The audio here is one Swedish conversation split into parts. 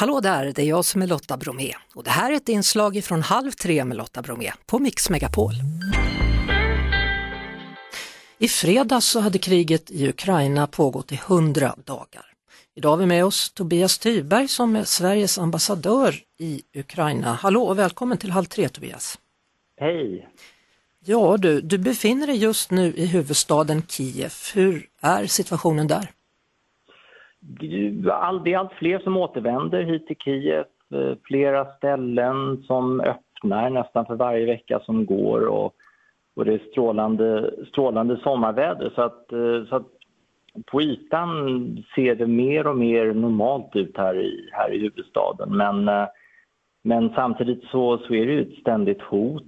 Hallå där, det är jag som är Lotta Bromé och det här är ett inslag från Halv tre med Lotta Bromé på Mix Megapol. I fredags så hade kriget i Ukraina pågått i hundra dagar. Idag har vi med oss Tobias Tyberg som är Sveriges ambassadör i Ukraina. Hallå och välkommen till Halv tre Tobias. Hej! Ja du, du befinner dig just nu i huvudstaden Kiev. Hur är situationen där? All, det är allt fler som återvänder hit till Kiev. Eh, flera ställen som öppnar nästan för varje vecka som går och, och det är strålande, strålande sommarväder. Så att, eh, så att på ytan ser det mer och mer normalt ut här i, här i huvudstaden. Men, eh, men samtidigt så, så är det ju ett ständigt hot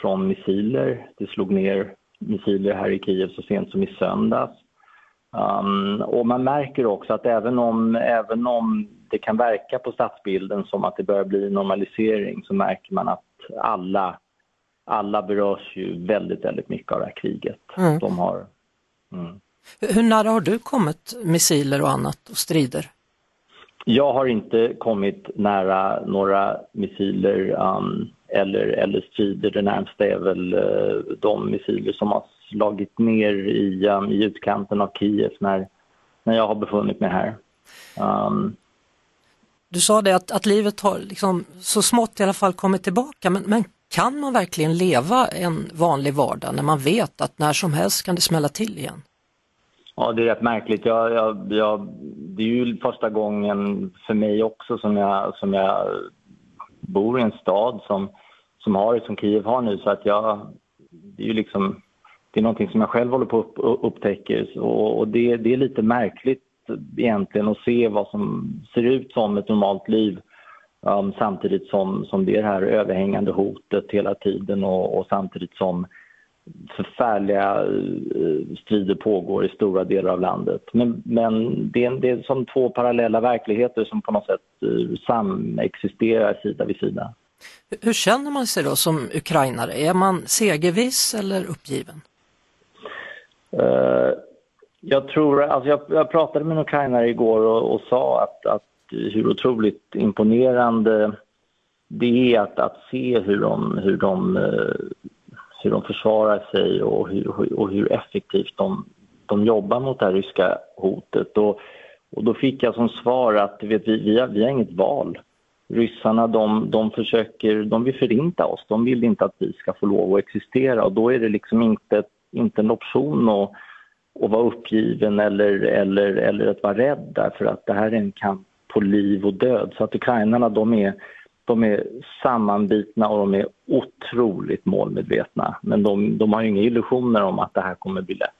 från missiler. Det slog ner missiler här i Kiev så sent som i söndags. Um, och man märker också att även om, även om det kan verka på stadsbilden som att det börjar bli normalisering så märker man att alla, alla berörs ju väldigt, väldigt mycket av det här kriget. Mm. De har, mm. Hur nära har du kommit missiler och annat och strider? Jag har inte kommit nära några missiler um, eller, eller strider. Det närmsta är väl uh, de missiler som har slagit ner i, um, i utkanten av Kiev när, när jag har befunnit mig här. Um, du sa det att, att livet har liksom så smått i alla fall kommit tillbaka, men, men kan man verkligen leva en vanlig vardag när man vet att när som helst kan det smälla till igen? Ja, det är rätt märkligt. Jag, jag, jag, det är ju första gången för mig också som jag, som jag bor i en stad som, som har det som Kiev har nu. Så att jag, det är ju liksom det är någonting som jag själv håller på att upptäcka. och det, det är lite märkligt egentligen att se vad som ser ut som ett normalt liv um, samtidigt som, som det är det här överhängande hotet hela tiden och, och samtidigt som förfärliga eh, strider pågår i stora delar av landet. Men, men det, är, det är som två parallella verkligheter som på något sätt eh, samexisterar sida vid sida. Hur känner man sig då som ukrainare? Är man segerviss eller uppgiven? Eh, jag tror, alltså jag, jag, pratade med en ukrainare igår och, och sa att, att, hur otroligt imponerande det är att, att se hur de, hur, de, eh, hur de försvarar sig och hur, och hur effektivt de, de jobbar mot det här ryska hotet. Och, och då fick jag som svar att vet, vi, vi, har, vi har inget val. Ryssarna de, de försöker, de vill förinta oss, de vill inte att vi ska få lov att existera och då är det liksom inte ett inte en option att, att vara uppgiven eller, eller, eller att vara rädd därför att det här är en kamp på liv och död. Så att ukrainarna de är, de är sammanbitna och de är otroligt målmedvetna. Men de, de har inga illusioner om att det här kommer bli lätt.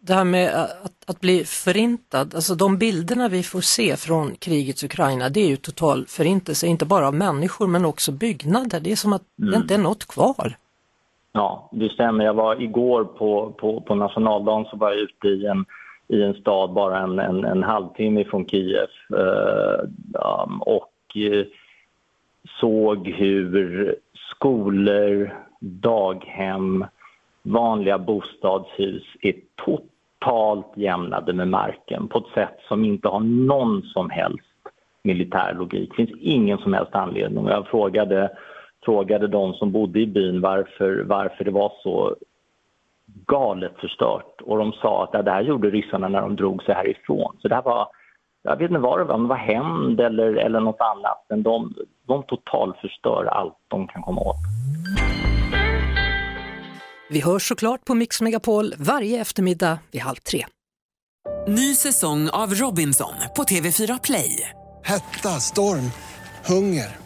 Det här med att, att bli förintad, alltså de bilderna vi får se från krigets Ukraina det är ju total förintelse, inte bara av människor men också byggnader. Det är som att mm. det inte är något kvar. Ja, det stämmer. Jag var igår på, på, på nationaldagen så var jag ute i en, i en stad bara en, en, en halvtimme från Kiev eh, och eh, såg hur skolor, daghem, vanliga bostadshus är totalt jämnade med marken på ett sätt som inte har någon som helst militär logik. Det finns ingen som helst anledning. Jag frågade frågade de som bodde i byn varför, varför det var så galet förstört. Och de sa att det här gjorde ryssarna när de drog sig härifrån. Så det här var, jag vet inte vad det var, det var hämnd eller, eller något annat. Men de, de totalförstör allt de kan komma åt. Vi hörs såklart på Mix Megapol varje eftermiddag vid halv tre. Ny säsong av Robinson på TV4 Play. Hetta, storm, hunger.